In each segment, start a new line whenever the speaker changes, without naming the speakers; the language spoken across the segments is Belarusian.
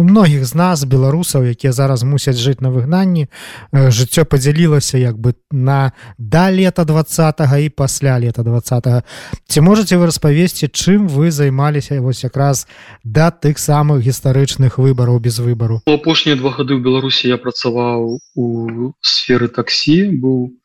У многіх з нас беларусаў якія зараз мусяць жыць на выгнанні жыццё падзялілася як бы на да лета два і пасля лета два ці можете вы распавесці чым вы займаліся вось якраз да тых самых гістарычных выбараў без выбару?
Апошнія два гады ў беларусі я працаваў у сферы таксі быў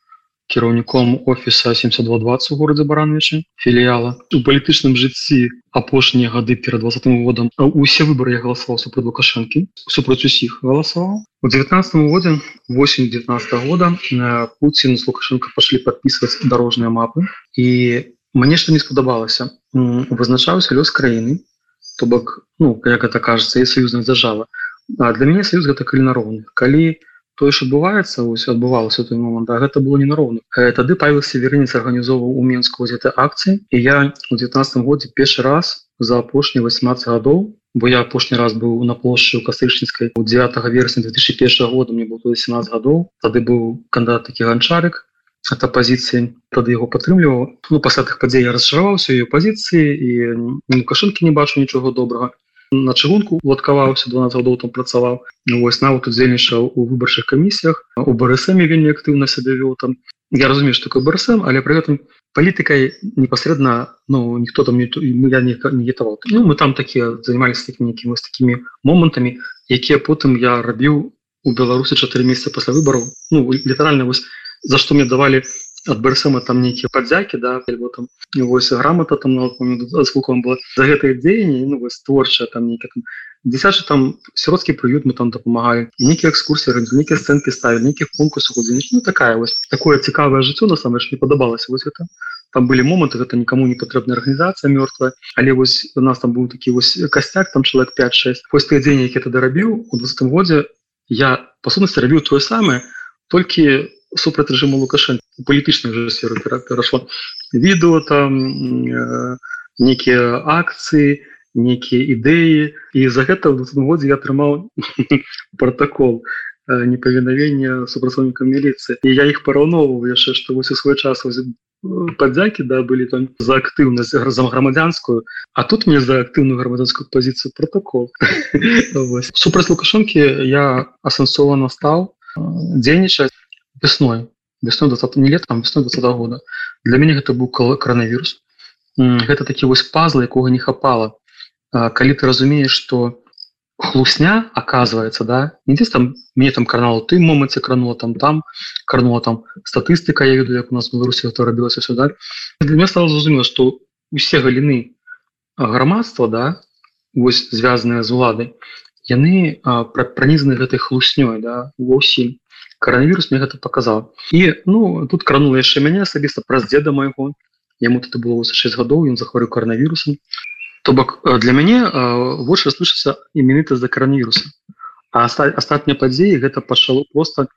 кіраўніком офіса 7220 у горадзе баранвічы філіяла. У палітычным жыцці апошнія гады перад двадцатым годам усе выборы я галасаваў супраць лукашэнкі супраць усіх галасаваў. У 19 годзе 8 19 года на Пуін з лукашенко пашлі подписываць дарожныя мапы. І мне што не спадабалася вызначаўся лёс краіны то бок ну як это кажется і саюзная дзяржава. Для мяне саюз гэта калі нароўных калі у тое ж адбываецца ось адбывалася той момант а гэта было ненароўна э, тады павел северынец арганізоўваў у менску гэтай акцыі і я у 19 годзе першы раз за апошні 18 гадоў бо я апошні раз быў на плошчы ў кастрычніцкай у 9 верасня 2001 года мне было 17 гадоў тады быў кандидат такі ганчарык от апозіцыі тады яго падтрымліваў. Ну пасля тых падзей я расшаваўся ее пазіцыі і лукашынкі не бачу нічога добрага на чыгунку уладкаваўся 12 годоў там працаваў. Вось нават удзельнічаў у выбарчых камісіях. У барысэме вельмі актыўна сябе вёў там. Я разумею что такое барсэм але при гэтым палітыкай непасрэдна ну ніхто там не я не гетаваў ну, мы там такія займаліся такімі якімі такімі момантамі якія потым я рабіў у беларусі чатыры месяца пасля выбараў. Ну літаральна вось за што мне давалі ад барсама там нейкія падзякі да альбо там вось грамата там звуком было за гэтае дзеянне ну вось творча там нейкі там. Дзесячы там сиротскі прыют мы там дапамагалі нейкія экскурсіі нейкія сцэнкі ставілі нейкіх удзельніч ну такая вось такое цікавае жыццё насамрэч не падабалася вось гэта там былі моманты гэта никому не патрэбная арганізацыя мёртвая але вось у нас там быў такі вось касцяк там чалавек 5-6 вось тыя дзень які тады рабіў у двадцатым годзе я па сутнасці рабіў тое самае толькі супраць рэжыму лукашэн палітычных же сферы перашло відэо там э, некія акцыі некія ідэі і за гэта в годзе я атрымаў протокол э, непавінавення супрацоўнікам міліцыі і я іх параўноўваў яшчэ што вось у свой час падзякі да былі там за актыўнасць за грамадзянскую а тут мне за актыўную грамадзянскую пазіцыю протокол. Супраць лукашонкі я асэнсована стаў дзейнічаць весной весной 20 не летом весной 20 -го года. Для мяне гэта быў коронавірус гэта такі вось пазл якога не хапала калі ты разумееш что хлусня оказывается да нідзе там мне там карнал ты моманце кранула там там карнула там статыстыка я веду як у нас беларусі то рабілася сюда для меня стало зразумела что усе галіны грамадства да вось звязаныя з уладай яны пранізаны гэтай хлуснёй да ва ўсім коронавірус мне гэта показал. І ну тут кранула яшчэ мяне асабіста праз деда майго яму тут было 6 гадоў ён захворыў коронавірусам то бок э, для мяне больше слышится іменіта за коронавіруса а астатнія падзеі гэта пачало просто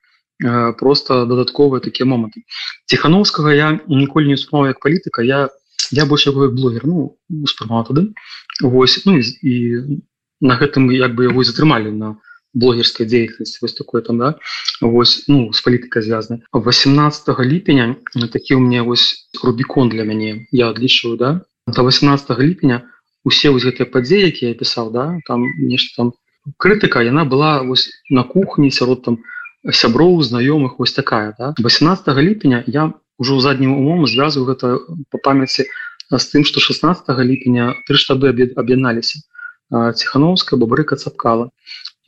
э, просто дадатковыя такія моманты тихохановскага я ніколі не успаў як палітыка я я больше блогер ну успрымаў тады восьось ну, і на гэтым як бы яго затрымалі на блогерская деятельность вось такой там да вось ну с палітыкай звязаны 18 ліпеня такі у мне вось рубікон для мяне я адлічваю да. До 18 ліпеня усе вось гэтыя падзеі які я пісаў да там нешта там крытыка яна была вось на кухні сярод там сяброў знаёмых вось такая да. 18 ліпеня я уже ў заднім умом звязываю гэта по памяці з тым что 16 ліпеня тры штабы аб'ядналіся ціхановская бабрыка цапкала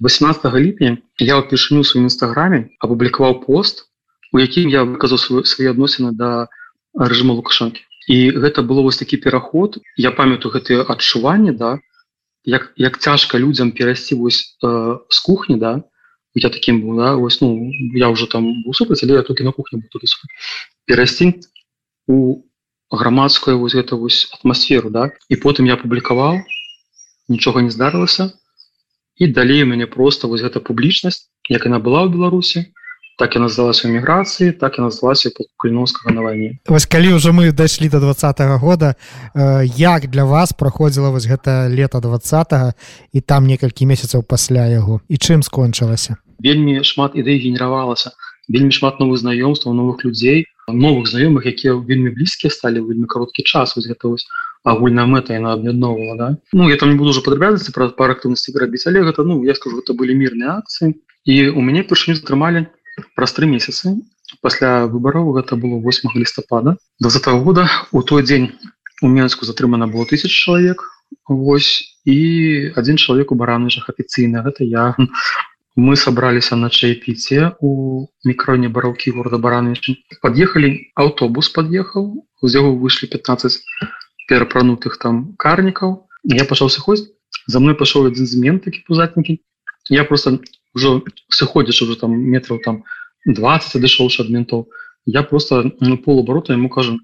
18 ліпеня я ўпершыню сваім нстаграме апублікаваў пост у якім я выказаў свае адносіны да рэжыма лукашанкі і гэта было вось такі пераход я памятаю гэтые адчуванні да як як цяжка людзям перайсці вось э, з кухні да. Я таким был да вось ну я уже там супраць але я толькі на кухні перайсці у грамадскую вось гэта вось атмасферу да. І потым я публікаваў нічога не здарылася і далей у мяне просто вось гэта публічнасць як яна была ў беларусі так і назвалася эміграцыі так і назвалася кульноскага на вайне.
Вось калі ўжо мы дайшлі до два -го года э, як для вас праходзіла вось гэта лета два і там некалькі месяцаў пасля яго? І чым скончылася?
Вельмі шмат ідэй генеравалася вельмі шмат новых знаёмстваў новых людзей новых знаёмых якія вельмі блізкія сталі вельмі кароткі час. Вось гэта вось агульная мэта яна аб'ядноўвала да. Ну я там не буду уже падрабязацца пра пар актыўнасці рабіць але гэта ну я скажу это былі мірныя акцыі і у мяне першыню затрымалі праз тры месяцы пасля выбараў гэта было 8 лістапада до за того года. У той дзень у менску затрымана было тысяч чалавек Вось і адзін чалавек у баранышах афіцыйна гэта я. Мы сабраліся на чаепіце у мікроне бараўкі города баранычы под'ехалі аўтобус под'ехаў з яго выйшлі 15 перапранутых там карнікаў я пачаў сыходзіць за мной пашоў адзін змен такі пузатнікі я просто ўжо сыходзіш уже там метраў там 20 адышоўшы ад ментаў я просто ну, полубарота ему кажу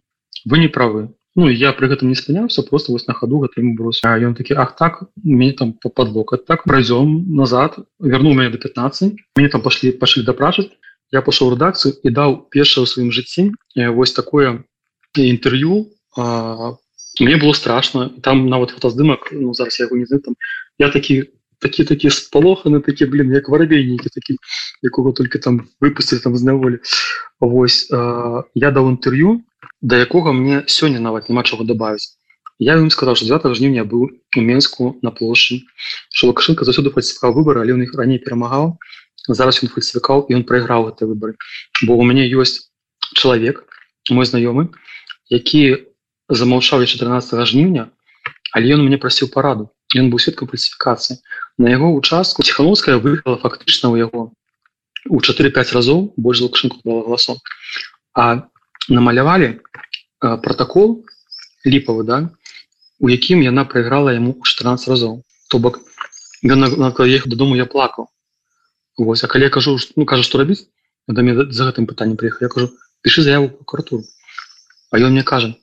вы не правы Ну я при гэтым не спыняўся просто вось на ходу гэта ему брос А ён такі ах так мне там по подлог так пройдем назад вернул меня до 15 мне там пошли пошли допрашаць я пошел редакцию і даў першае ў сваім жыцці вось такое інтерв'ю мне было страшно. Там нават фотоздымак ну, зараз я его не знаю там я такі такі такі спалоханы такі блин як варабейнікі такі якого только там выпустили там знаволі Вось я даў інтерв'ю да якога мне сёння нават няма чаго добавіць. Я ім сказал что 9 жніўня быў у менску на плошчы что лукашенко засюды фальсифікаў выбор але у них раней перамагаў. Зараз ён фальсифікаў і он прайграў это выборы бо у мяне ёсць чалавек мой знаёмы які замаўчаў 14 жніўня але ён мне прасіў параду. Ён быў сведкам фальсифікацыі на яго участку ціхановская выехала фактычна у яго у 4-5 разоў больш лукашенко дала галасом а намалявалі протокол ліпавы да у якім яна прайграла яму 14 разоў. То бок ехаў дадому я плакаў. Вось а калі я кажу ну кажу што рабіць да мне за гэтым пытаннем прыехаў. Я кажу пішы заяву прокуратуру А ён мне кажа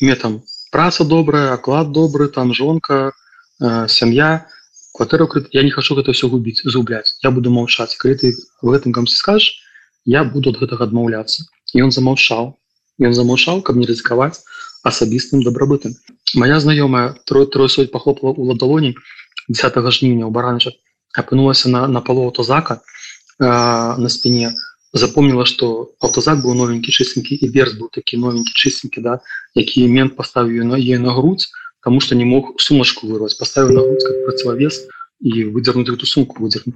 мне там праца добрая аклад добры там жонка э, сям'я кватэру я не хочу гэта все губіць зубляць я буду маўчаць калі ты в гэтым камсі скажешь я буду ад гэтага адмаўляцца і он замаўчаў Ён замаўчаў, каб не рызыкаваць асабістым дабрабытым. Мая знаёмая трое тройсоть пахлопала ў ладалоні 10 жніўня ў бараначак апынулася на, на палу аўтозака э, на спіне запомніла што аўтозак быў новенькі чыстенькі і верс быў такі новенькі чыстенькі да які мент паставіў на е на грудь тому что не мог сумашку вырваць паставіў на грудь как працававес і выдзернуць эту сумку выдзерну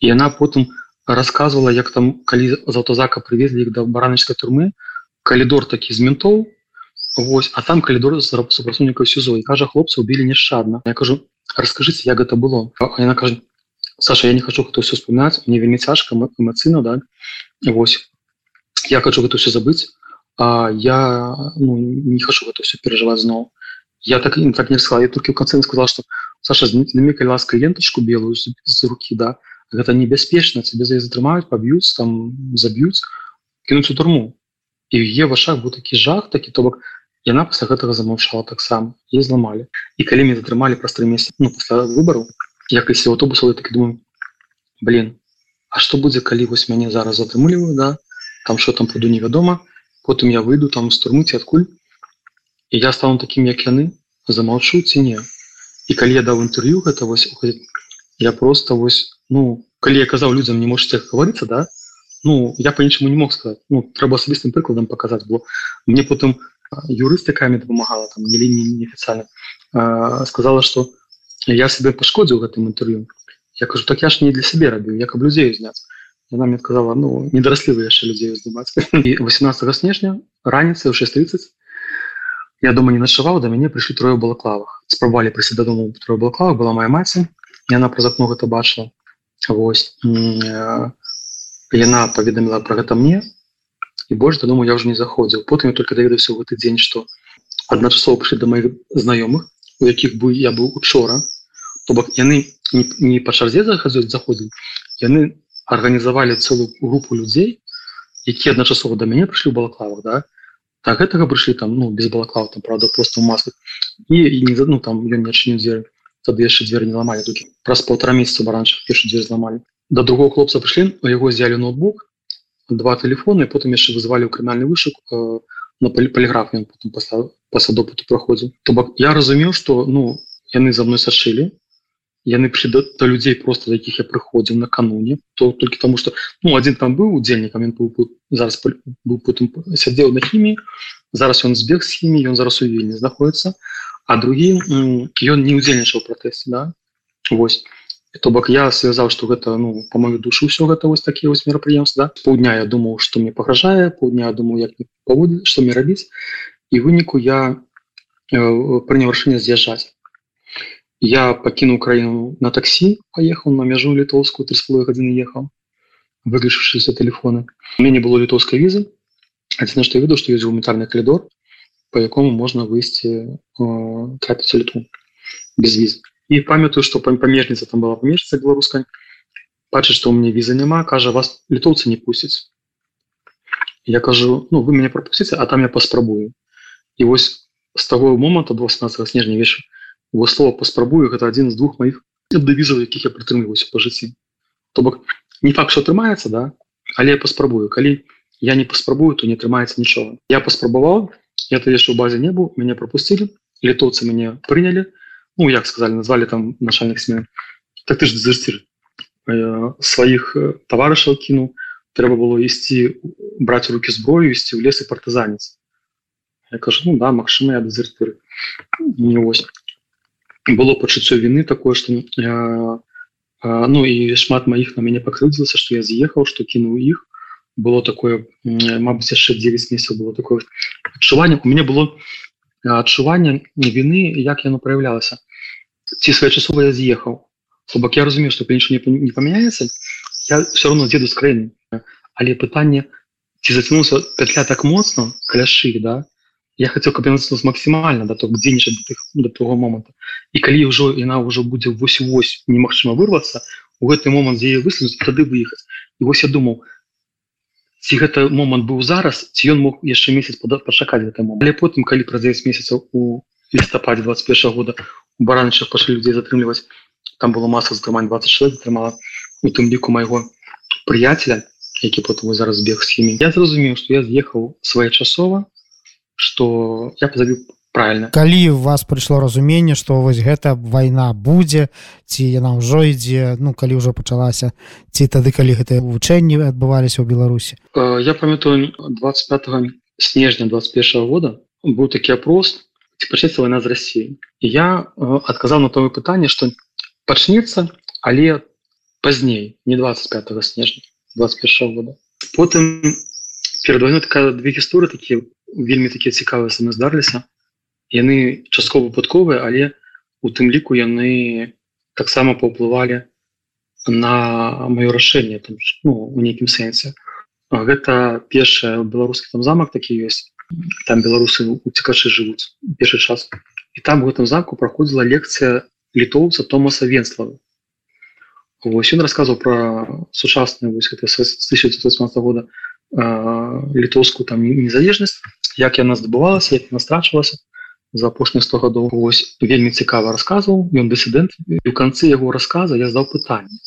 і яна потым рассказывала як там калі з аўтозака прывезлі іх да бараначкай турмы калідор такі з ментоў Вось а там калідор супрацоўнікаў сюзо і кажа хлопца убілі нешчадна Я кажу расскажыце як гэта было? Яна кажа Саша я не хочу гэта все вспоминаць мне вельмі цяжка эмацыйна да. Вось. Я хочу гэта все забыць А я ну, не хочу гэта все переживаць зноў. Я так не так не сказал я только в конце сказал что Саша знімі ласка ленточку белую з, з руки да. Гэта небяспечна тебе за затрымаюць паб'юць там заб'юць кінуць у турму. І е вашах быў такі жах такі то бок яна пасля гэтага замаўчала таксама і зламалі. І калі мне затрымалі праз тры месяцы ну, пасля выбару якасці аўтобуса так думаю блин А што будзе калі вось мяне зараз затрымліваю да? Там что там буду невядома потым я выйду там з турмыці адкуль і я стану таким як яны замаўчу ці не. І калі я даў інтэрв'ю гэта вось я просто вось ну калі я казаў людзям не можете гаварыцца да ну я по-іншаму не мог сказать. Ну трэба асабістым прыкладам показаць бо мне потым юрыстыкамі дапамагала там не лінії неофіцыйна сказала что я себе пашкодзіў гэтым інтэрв'ю я кажу так я ж не для сябе рабіў як каб людзей зняць яна мне сказала ну не дараслі вы яшчэ людзей здымаць і 18 снежня раніцы ў 630 я дома не начаваў да мяне прыйшлі трое балаклавах. Спрабавалі прыйсці дадому трое балаклава была моя маці яна праз акно гэта бачыла Вось яна паведаміла про гэта мне і больш дадому я уже не заходзіў потым я только даведаўся гэты дзень что адначасова прыйшлі до моих знаёмых у якіх бы я быў учора то бок яны не, не па чарзе заходзілі яны арганізавалі цэлую групу людзей які адначасова до мяне прыйшлі балаклавах да? Так гэтага прыйшлі там ну без балаклаў там правда просто маслы і, і не ну там ён не адчыню дзверы тады яшчэ дзвер не ламалі тут праз полтора месяца баранча першы дзвер зламалі. Да другого хлопца прыйшлі у яго взяли ноутбук два телефоны потым яшчэ вызвалі ў крымінальны вышук э, на поліграф потом пасля допыту праходзіў. То бок я разумеў что ну яны за мной сашылі яны прыйшлі да, людзей просто да якіх я прыходзіў накануне то толькі таму что ну один там быў удзельнікам ён быў зараз быў потым сядзеў на хіміі зараз ён збег з хімі ён зараз у вільні знаходіцца а другі ён не удзельнічаў пратэсце да Вось то бок я связаў что гэта ну по мою душу все гэта вось такие вось мерапрыемства да? паўдня я думаў что мне пагражае паўдня думаю як паводзі что мне рабіць і выніку я э, прыняў рашэнне з'язджаць я пакінуў краіну на таксі поехал на мяжу літоўскую три слой гадзіны ехаў выключыўшыся телефоны. У мяне было літоўскай візы адзіна што я веду што ёсць гуманітарны калідор по якому можна выйсці трапіць літу без віз і памятаю што памежніца там была памежца беларускай бачыць што у мне візы няма кажа вас літоўцы не пусціць я кажу ну вы мяне пропусціце а там я паспрабую і вось з таго моманта 18 снежня вечар его слова паспрабую гэта один з двух моих дэвізаў якіх я прытрымліваюся по жыцці то бок не факт что атрымаецца да? Але я паспрабую калі я не паспрабую то не атрымаецца нічога я паспрабаваў я то яшчэ ў базе не быў мяне пропусцілі літоўцы мяне прынялі ну як сказали назвали там начальных смен так ты ж дезертир э, сваіх таварышаў кіну трэба было ісці браць руки зброю ісці ў лес і партызанец я кажу ну да магчыма дезертыры не вось было пачуццё вины такое что я ну і шмат маіх на мяне пакрыўдзілася что я з'ехаў что кінуў іх было такое Мабыць яшчэ 9 месяцаў было такое адчуванне у меня было адчуванне вины як яно проявлялася ці своечасова я з'ехаў бок я разумею что нічого не, не памяняецца я все равно деду з краіны але пытанне ці зацянуўся петля так моцна кляшы да я хотел каб максімальна да то дзейнічаць до того моманта і калі ўжо яна ўжо будзе вось-вось немагчыма вырвацца у гэты момант дзе выслаць тады выехаць і вось я думаў ці гэта момант быў зараз ці ён мог яшчэ месяц падаць пачакаць гэтаму але потым калі праз 9 месяцаў у лістападзе 21 года у баранчах пашлі людзей затрымліваць там было маса здымань 20 чалавек атрымала у тым ліку майго прыяцеля які потым зараз бег з хімі я зразумеў што я з'ехаў своечасова что я позавіў правильно.
Калі у вас прыйшло разуменне что вось гэта вайна будзе ці яна ўжо ідзе ну калі ўжо пачалася ці тады калі гэтыя вучэнні адбываліся ў беларусі?
Э, я памятаю 25 снежня 21 года быў такі опрос пачнецца вайна з Росіі я адказаў на тое пытанне что пачнецца але пазней не 25 снежня 21 года. Потым перед войной такая две гісторы такія вельмі такія цікавыя саме здарыліся. Яны часткова выпадковыя але у тым ліку яны таксама паўплывалі на маё рашэнне там ну, у нейкім сэнсе. Гэта першая беларускі там замак такі ёсць. Там беларусы уцікачы жывуць першы час. І там в этом замку праходзіла лекцыя літоўца томаса венслава. Вось ён расказваў пра сучасную вось гэта 1918 года літоўскую там незалежнасць як яна здабывалася як настрачвалася за апошніх 100 гадоў. Ось вельмі цікава расказваў ён дысідэнт ў канцы яго рассказа я здаў пытанне.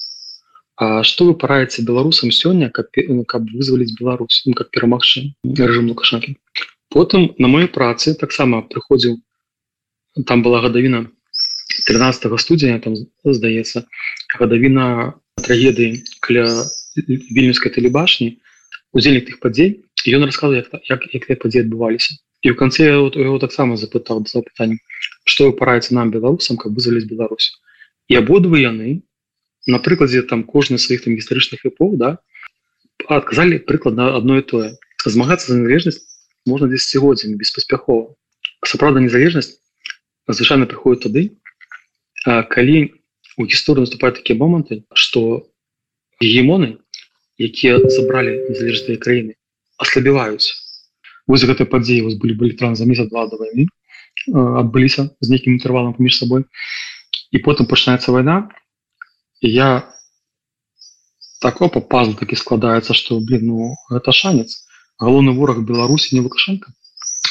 А что вы параеце беларусам сёння каб каб вызваліць Беларусь ну, как перамагчы рэжым лукашакі потым на маёй працы таксама прыходзіў там была гадавіна 13 студзеня там здаецца гадавіна трагедыі каля вільнюскай тэлебашні удзельнік тых падзей ён рассказал як як, як падзеі адбываліся і ў канцы яго таксама запытаў запытанне што вы параеце нам беларусам каб вызваліць Беларусь. І абодва яны на прыкладзе там кожны сваіх там гістарычных эпох да адказалі прыкладна одно і тое змагацца за незалежнасць можна десятгоддзямі беспаспяхова сапраўда незалежнасць звычайна прыходит тады калі у гісторыі наступаюць такія моманты что гемоны якія забралі незалежныя краіны аслабіваюць вось гэтай падзеі вас былі былі тран за месяц два да войны адбыліся з нейкім інтэрвалам паміж сабой і потым пачынаецца вайна я так опа пазл такі складаецца што блин ну гэта шанец галоўны вораг беларусі не лукашенко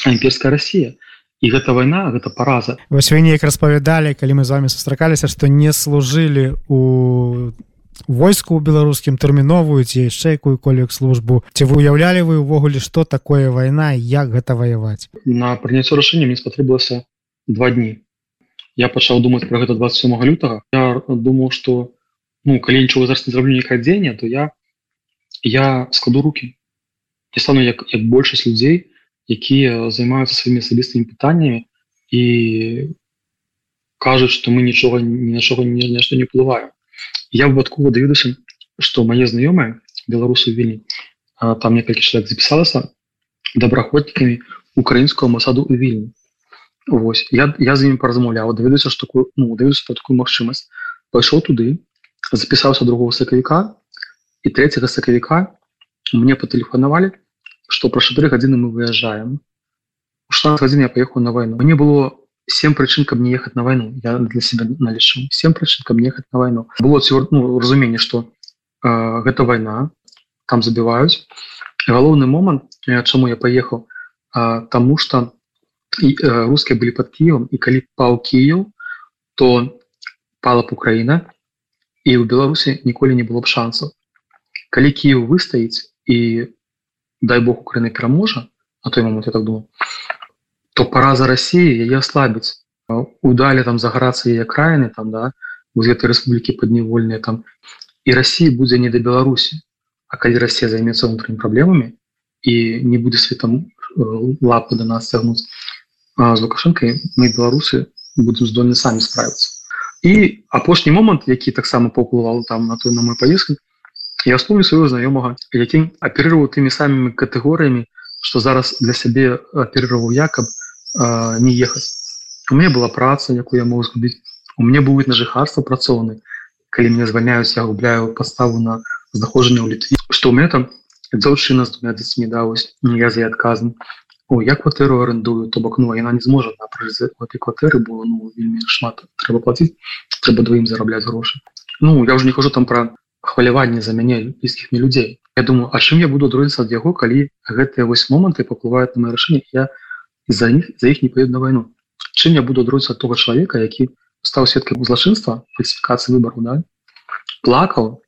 імперская Росія. І гэта вайна гэта параза
вось вы неяк распавядалі калі мы з вами сустракаліся што не служылі у войску беларускім тэрміновую ці яшчэ якую-колек службу. Ці вы уяўлялі вы увогуле што такое вайна як гэта ваяваць?
На прыняццё рашэння мне спатрэбілася два дні. Я пачаў думаць про гэта 27 лютага. Я думаў что ну калі нічого зараз не зраблю некае дзеянне то я я складу руки я стану як, як большасць людзей якія займаюцца сваімі асабістымі пытаннямі і кажуць что мы нічога ні на чого не нешта не плываю я выпадкова давідуся что мае знаёмыя беларусы вільні там некалькі чалавек запісалася добраходнікамі украінскую масаду у вільні Вось я, я з імі паразмаўляў даведуся што такую ну давіся такую магчымасць пайшоў туды запісаўся другого сакавіка і третьего сакавіка мне патэлефанавалі что про 4 гадзіны мы выязджаем 16 гадзін я поехал на войну. Мне было 7 прычын каб не ехаць на войну. Я для себя налічу 7 прычын каб ехаць на войну. Было цвёр, ну, разуменне что э, гэта война там забіваюць галоўны момант чаму я поехал э, тому что і э, рускія былі под кіевом і калі паў кіев то пала б украина і у беларусі ніколі не было б шансаў калі кіев выстаіць і дай бог украины пераможа на той момент я так думаю то параза россии яе ослабіць удалі там загарацца яе краіны там да гэтай рэспублікі подневольныя там і россии будзе не да беларусі а калі россия займецца унутрымі праблемамі і не будзе светом лапы до нас цягнуць з лукашэнкай мы беларусы будем здольны самі справіцца і апошні момант які таксама паўплывал там на той на мой поездку я вспомню свайго знаёмага які аперироваў тымі самымі катэгорыямі что зараз для сябе аперироваў якоб не ехаць у меня была праца якую я могу згубіць у мне будет на жыхарства працоўны калі мне звальняюць я губляю поставу на знаходжанне ў літве что у меня там дзяўчына з двумя дзецьмі даўось я за адказан я кватэру арендую то бок ну яна не зможа этой кватэры было ну, вельмі шмат трэба платіць трэба двоім зарабляць грошы. Ну я уже не хожу там про хваляванне за мяне блізкіх мне людзей. Я думаю А чым я буду друзіцца ад яго калі гэтыя вось моманты паплываюць на мае рашэнне я за них за іх не поеду на войну чым я буду друзіцца того чалавека які стаў сеткай злачынства фальсифікацыі выбору да? плакал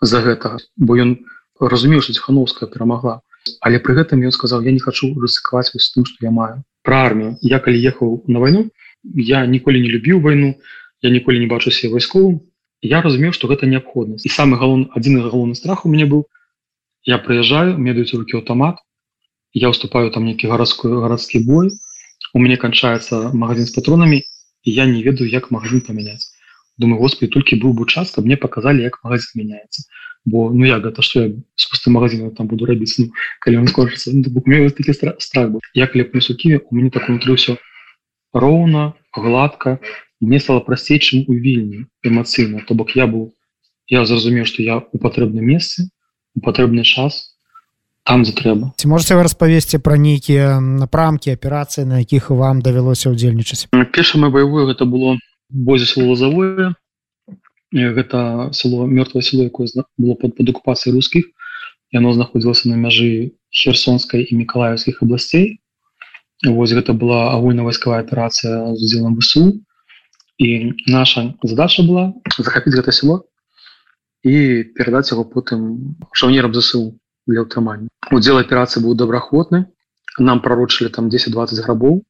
за гэтага бо ён разумеў что хановская перамагла. Але пры гэтым ён сказал я не хочу рысыкаваць вось тым что я маю. Про армію. Я калі ехаў на войну я ніколі не любіў войну я ніколі не бачу себе вайсковым я разумеў что гэта неабходнасць. І самый галон адзін галоўны страх у мяне быў. Я прыязджаю медаюць руки аўтамат я уступаю там нейкі гарадскую гарадскі бой у мяне канчаецца магазин с патронамі і я не ведаю як магазин памяняць думаю господи толькі быў бы час каб мне показалі як магазин мяняецца бо ну як гэта что я с пустым магазином там буду рабіць ну, калі он скончыцца ну, такі страх был. Я клеп не суківе у мяне так унутры все роўна гладко. Мне стало прасцей чым у вільні эмацыйна то бок я быў я зразумеў что я у патрэбным месцы у патрэбны час там за трэба
ці можете вы распавесці пра нейкія напрамкі аперацыі на якіх вам давялося ўдзельнічаць
першае баявое гэта было бозе лазавое гэта село мёртвое село якое было под под акупацыяй рускіх яно знаходзілася на мяжы херсонскай і мікалаевскіх абласцей Вось гэта была агульна-вайсковая аперацыя з удзелам ВСУ. І наша задача была захапіць гэта село і перадаць яго потым шаўнерам ЗСУ для ўтрымання удзел аперацыі быў добраходны нам прарочылі там 10-20 грабоў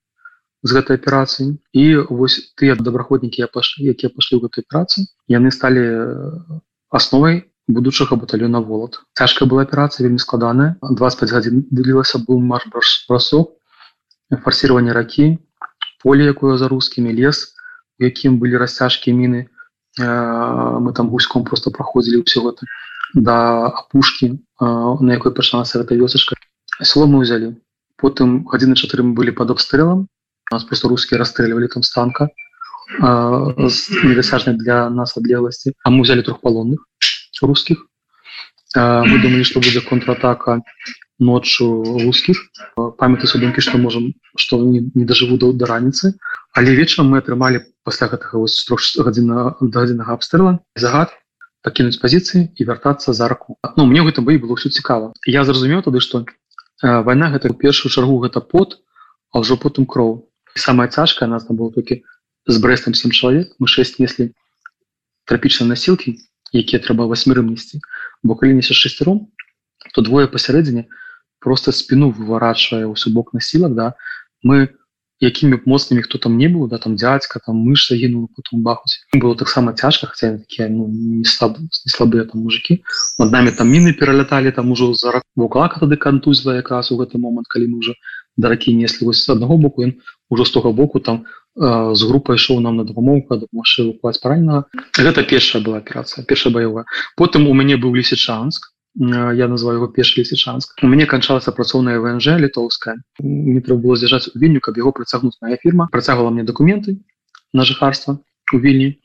з гэтай аперацыі і вось тыя добраходнікі я пашлі якія пашлі ў гэтай працы яны сталі асновай будучага батальона волат цяжкая была аперацыя вельмі складаная 25 гадзін дылілася быў марш брасок фарсирование ракі поле якое за рускімі лес якім былі расцяжкі міны мы там гуськом просто праходзілі ўсё гэта да апушкі на якой пачалася гэта вёсачка село мы ўзялі потым гадзіны чатыры былі под обстрэлам нас просто рускія расстрэльвалі там станка недасяжнай для нас адлегласці а мы взяли трох палонных рускіх мы думалі што будзе контратака ноччу русских. Памяты судынкі что можем что не, не дажыву до да раніцы але вечарам мы атрымалі пасля гэтага гадзіна дадзенага абстрыла загад пакінуць пазіцыі і вяртацца за раку Ну мне гэта бы было все цікава. Я зразумеў тады что вайна гэта ў першую чаргу гэта пот а ўжо потым кроў. Самая цяжкая нас там было толькі з брэстам 7 чалавек. Мы 6 неслі трапічныя насілкі якія трэба восьмірым несці. Бо калі несе шестером то двое пасярэдзіне просто спину выворачивая у бок насилок да. Мы якімі б моцнымі хто там не быў да там дзядзька там мыш загінул потом бахуць было таксама цяжка хотя такія ну, не слаб не слабыя там мужики. Над нами там міны пераляталі там ужо за вуклака тады кантузла якраз у гэты момант калі мы уже даракі неслі вось з аднаго боку ён ужо з тога боку там э, з групай ішоў нам на дапамогу машыну клаць параннага гэта першая была аперацыя першая баявая потым у мяне быў лісічанск я называю его першы лісічанск у мяне канчалася працоўная внж літоўская не трэба было з'язджаць у вільню каб яго працягнуць. Моя фірма працягвала мне документы на жыхарства у вільні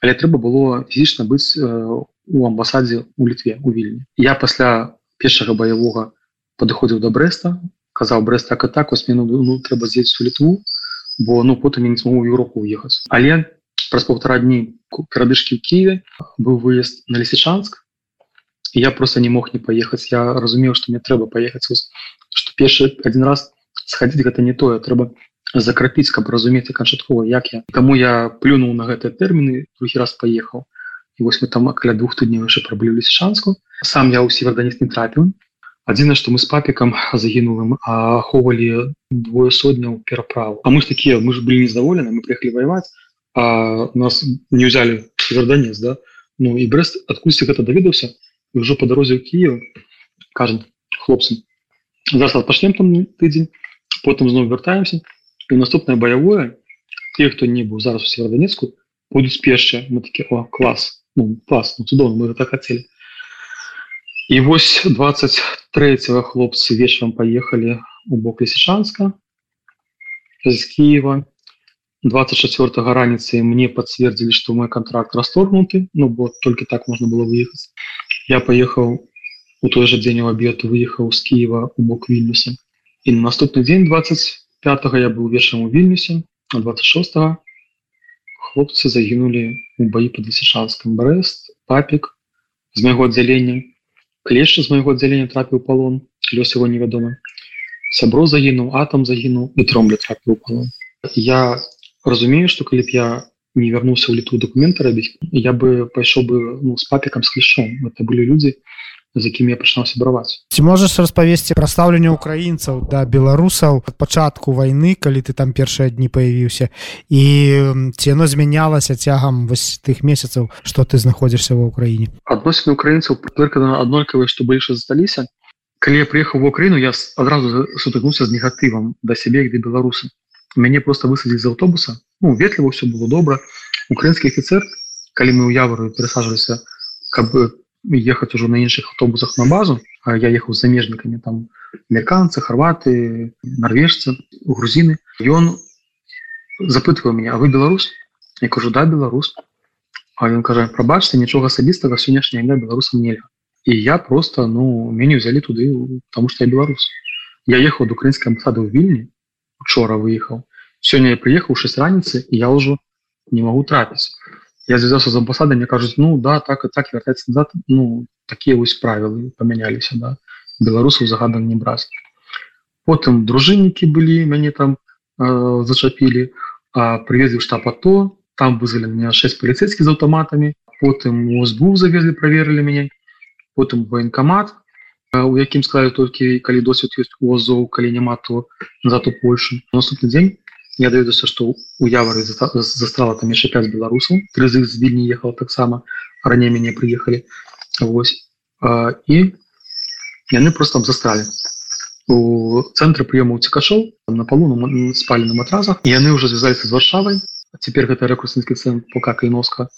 але трэба было фізічна быць у амбасадзе у літве у вільні. Я пасля першага баявога падыходзіў до брэста казаў брест так і так вось мне ну, трэба з'ець у літву бо ну потым я не смогу в Европу уехаць але праз полтора дні перадышки ў Киеве быў выезд на лісічанск я просто не мог не поехаць я разумеў что мне трэба поехаць что першы один раз сходить гэта не тое трэба закрапіць каб разумець канчаткова як я? Тому я плюнул на гэтыя тэрміны другі раз поехал. І вось мы там каля двух тыдней яшчэ праблюлись шанску. Сам я у северданіс не трапіў адзіна что мы с папікам загінулым ахоўвалі двое сотняў пераправу а мы ж такія мы ж былі незадаволены мы приехали воевать а нас не взяли северданіс да? Ну і брест адкульсьці гэта даведаўся ўжо по дарозе ў Киев кажем хлопцам зараз пашлем там тыдзень потым зноў вяртаемся і наступнае баявое те хто не быў зараз у северданецку будуць першыя мы такі о клас ну, клас ну, цудоўно мы так хацелі і вось 23 хлопцы вечарам поехали у бок лесішанска з Киева 24 раніцы мне подцвердзілі что мой контракт расторгнуты Ну бо только так можно было выехаць Я поехал у той же дзень у обед выехаў з Киева у бок вільнюса і на наступны дзень 25 я был вечарам у вільнюсе а 26 хлопцы загінули у баі под лесішанском брест папик з майго аддзялення клешча з майго аддзялення трапіў палон лёс его невядома сябро загінуў атом загінуў і тромля трапіў палон я разумею что калі б я не вярнуўся ў літву документы рабіць я бы пайшоў бы ну, с папікам с клішом это былі людзі з якімі я пачынаў сябраваць
ці можаш распавесці пра стаўленне украінцаў да беларусаў ад пачатку вайны калі ты там першыя дні паявіўся і ці яно змянялася цягам вось тых месяцаў што ты знаходзішся ва ўкраіне
адносіны украінцаў только аднолькавыя што больше засталіся калі я прыехаў в Україну я адразу сутыкнуўся з негатывам да сябе як да беларусы мяне просто высадзіць з аўтобуса ну ветліва все было добра украінскі офіцер калі мы ў явару перасажваліся каб ехаць ужо на іншых автобусах на базу а я ехаў з замежнікамі там амерыканцы харваты норвежцы грузіны ён запытваў меня а вы беларус я кажу да беларус а ён кажа прабачце нічога асабістага сённяшняя імя беларусам нельга і я просто ну мяне взяли туды потому что я беларус я ехаў ад украінскай амбасады ў вільні учора выехаў сёння я прыехаў 6 раніцы і я ўжо не магу трапіць я звязаўся з амбасадай мне кажуць ну да так і так вяртаецца назад ну такія вось правілы памяняліся да. Беларусаў загадан не браць потым дружыннікі былі мяне там э, зачапілі прывезлі штаб ато там вызвалі меня 6 паліцейскі з аўтаматамі потым узбу завезлі праверылі мяне потым военкамат у якім сказалі толькі калі досвід ёсць у азоў калі няма то назад у Польшу наступны дзень я даведуся что у явары застала там яшчэ 5 беларусаў три з іх з вільні ехала таксама раней мяне прыехалі Вось а, і яны просто засталі у цэнтры прыёму цікашоў на палу спалі на матразах яны уже звязаліся з варшавай цяпер гэта рэкурсінскі цэн пока кайноска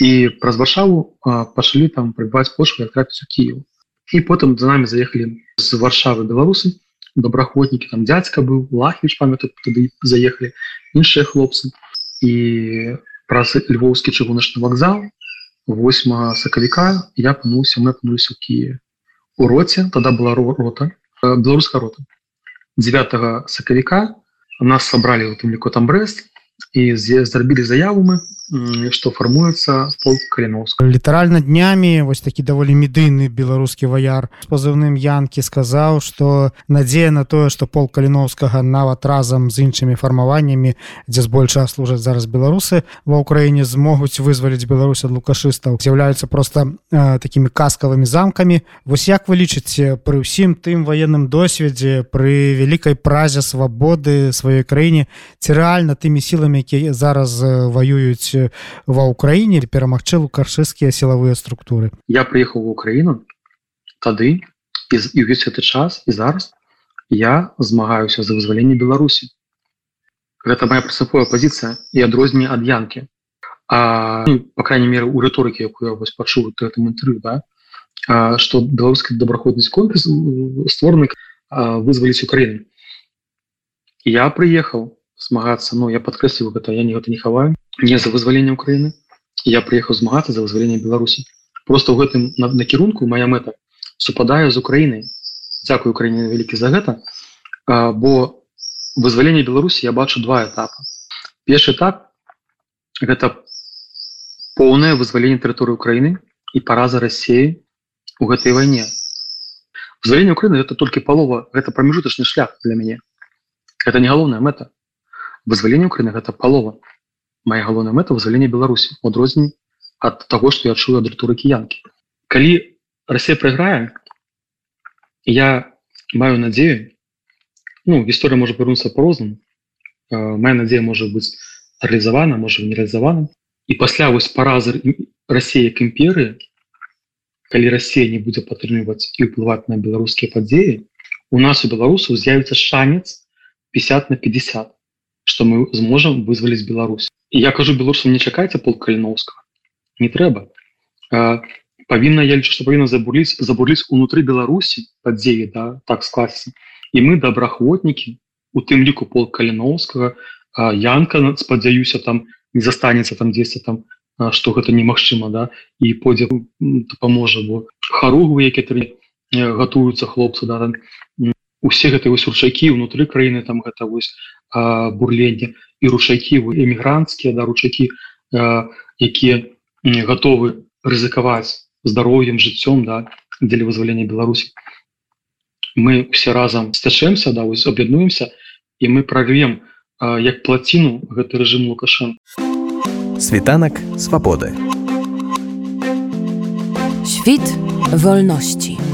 і праз варшаву пашлі там прыбаць пошку трапіць у Кіев і потым за нами заехалі з варшавы беларусы добраходнікі там дядзька быў лахвіч памятаю туды заехалі іншыя хлопцы. І праз львоўскі чыгуначны вакзал 8 сакавіка я апынуўся мы апынуліся у Киеве. У роце тогда была рота э, беларуская рота. 9 сакавіка нас сабралі у тым ліку там брест і зрабілі заяву мы што фармуецца полк каліновска
літаральна днямі вось такі даволі медыйны беларускі ваяр з пазыўным янкі сказаў што надзея на тое што пол каліновскага нават разам з іншымі фармаваннямі дзе збольшага служаць зараз беларусы ва ўкраіне змогуць вызваліць Беларусь ад лукашыстаў з'яўляюцца просто э, такімі каскавымі замкамі. Вось як вы лічыце пры ўсім тым ваенным досведзе пры вялікай празе свабоды сваёй краіне ці рэальна тымі сіламі якія зараз ваююць ва ўкраіне перамагчы лукашыскія сілавыя структуры
я прыехаў в Украіну тады і ўвесь гэты час і зараз я змагаюся за вызваленне Беларусі гэта моя прынцыповая пазіцыя і адрозненне ад янкі а ну, по крайней мере у рыторыкі якую я вось пачу гэтым інтрыю да что беларуская добраходнасць конкурс створаны вызваліць Украіну я прыехаў змагацца Ну я подкрэсліваю гэта я не гэта не хаваю не за вызваленне Украіны я прыехаў змагацца за вызваленне Беларусі просто ў гэтым накірунку моя мэта супадае з Украінай Дякую Украіне вялікі за гэта а, бо вызваленне Беларусі я бачу два этапы першы этап гэта поўнае вызваленне тэрыторыі Украіны і параза Росіі у гэтай вайне вызваленне Украіны это толькі палова гэта прамежутачны шлях для мяне это не галоўная мэта Вызваленне Украіны гэта палова. Моя галоўная мэта вызвалення Беларусі у адрозненні ад таго што я чую ад рытуры кіянкі калі Россия прайграе я маю надзею ну гісторыя можа павярнуцца по-рознаму моя надзея можа быць рэалізавана можа не рэалізавана. І пасля вось паразы Россия к імперыі калі Россия не будзе падтрымліваць і ўплываць на беларускія падзеі у нас у беларусаў з'явіцца шанец 50 на 50 что мы зможам вызваліць Беларусь. Я кажу беларусам не чакайце пол каліновска не трэба павінна я лічу што павінна забуліць забуліць унутры беларусі падзеі да так скласці і мы добраахвотнікі у тым ліку пол каліновскага янка спадзяюся там не застанецца там 10 там что гэта немагчыма да і пойдзе паможа бо харугвы які гатуюцца хлопцы да там. Усе гэтыя вось ручакі ўнутры краіны там гэта вось бурленне і ручакі эмігранцкія да ручакі якія готовы рызыкаваць здароўем жыццём да дзеля вызвалення Беларусі. Мы все разам сцячэмся да вось аб'яднуемся і мы прорвем як плаціну гэты рэжым лукашен
світанак свабоды. Світ вольнасці